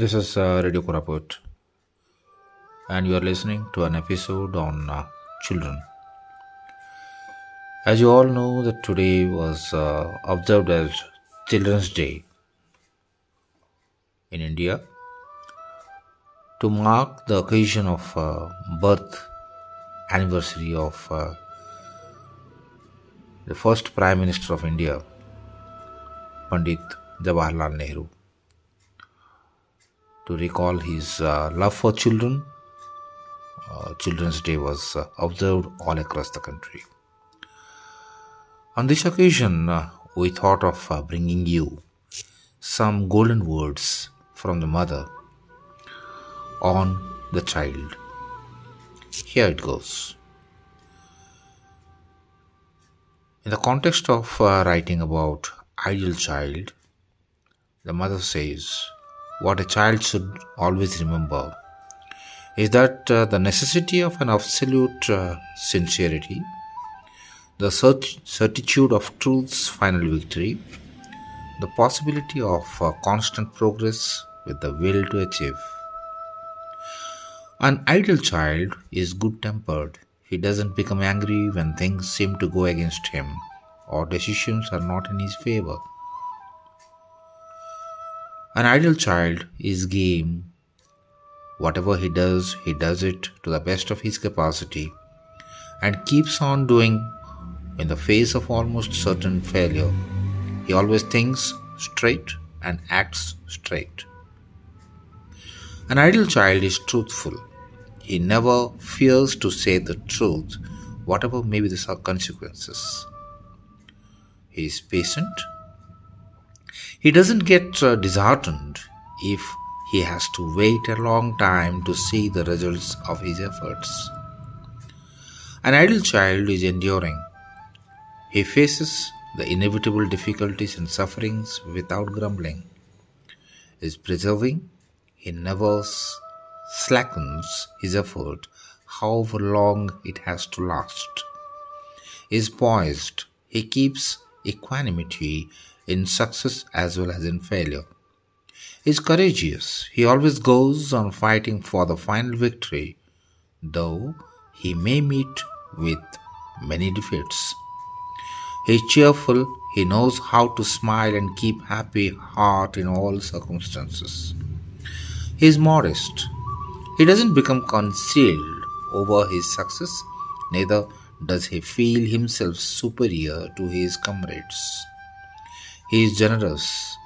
This is uh, Radio Koraput, and you are listening to an episode on uh, children. As you all know, that today was uh, observed as Children's Day in India. To mark the occasion of uh, birth anniversary of uh, the first Prime Minister of India, Pandit Jawaharlal Nehru to recall his uh, love for children. Uh, Children's Day was uh, observed all across the country. On this occasion, we thought of bringing you some golden words from the mother on the child. Here it goes. In the context of uh, writing about ideal child, the mother says, what a child should always remember is that uh, the necessity of an absolute uh, sincerity, the cert- certitude of truth's final victory, the possibility of uh, constant progress with the will to achieve. An idle child is good tempered. He doesn't become angry when things seem to go against him or decisions are not in his favor. An ideal child is game. Whatever he does, he does it to the best of his capacity and keeps on doing in the face of almost certain failure. He always thinks straight and acts straight. An ideal child is truthful. He never fears to say the truth, whatever may be the consequences. He is patient he doesn't get uh, disheartened if he has to wait a long time to see the results of his efforts. An idle child is enduring. He faces the inevitable difficulties and sufferings without grumbling. Is preserving. He never slackens his effort, however long it has to last. Is poised. He keeps equanimity in success as well as in failure. He is courageous. He always goes on fighting for the final victory, though he may meet with many defeats. He is cheerful. He knows how to smile and keep happy heart in all circumstances. He is modest. He doesn't become concealed over his success, neither does he feel himself superior to his comrades. He is generous.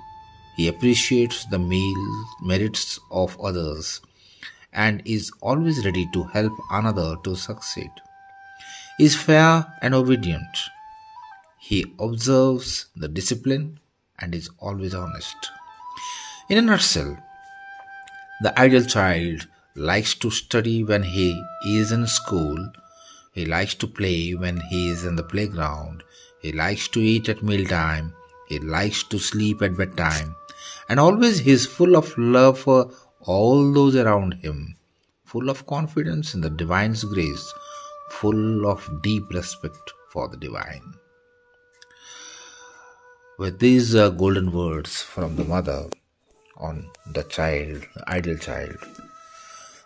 He appreciates the meal merits of others and is always ready to help another to succeed. He is fair and obedient. He observes the discipline and is always honest. In a nutshell, the ideal child likes to study when he is in school. He likes to play when he is in the playground. He likes to eat at mealtime. He likes to sleep at bedtime. And always he is full of love for all those around him, full of confidence in the divine's grace, full of deep respect for the divine. With these uh, golden words from the mother on the child, the ideal child,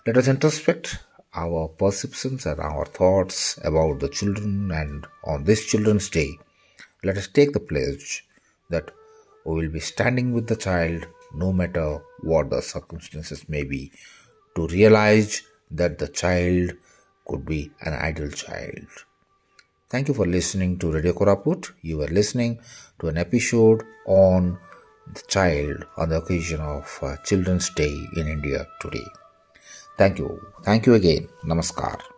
let us introspect our perceptions and our thoughts about the children and on this Children's Day, let us take the pledge that we will be standing with the child no matter what the circumstances may be to realize that the child could be an ideal child. Thank you for listening to Radio Koraput. You were listening to an episode on the child on the occasion of uh, Children's Day in India today. Thank you. Thank you again. Namaskar.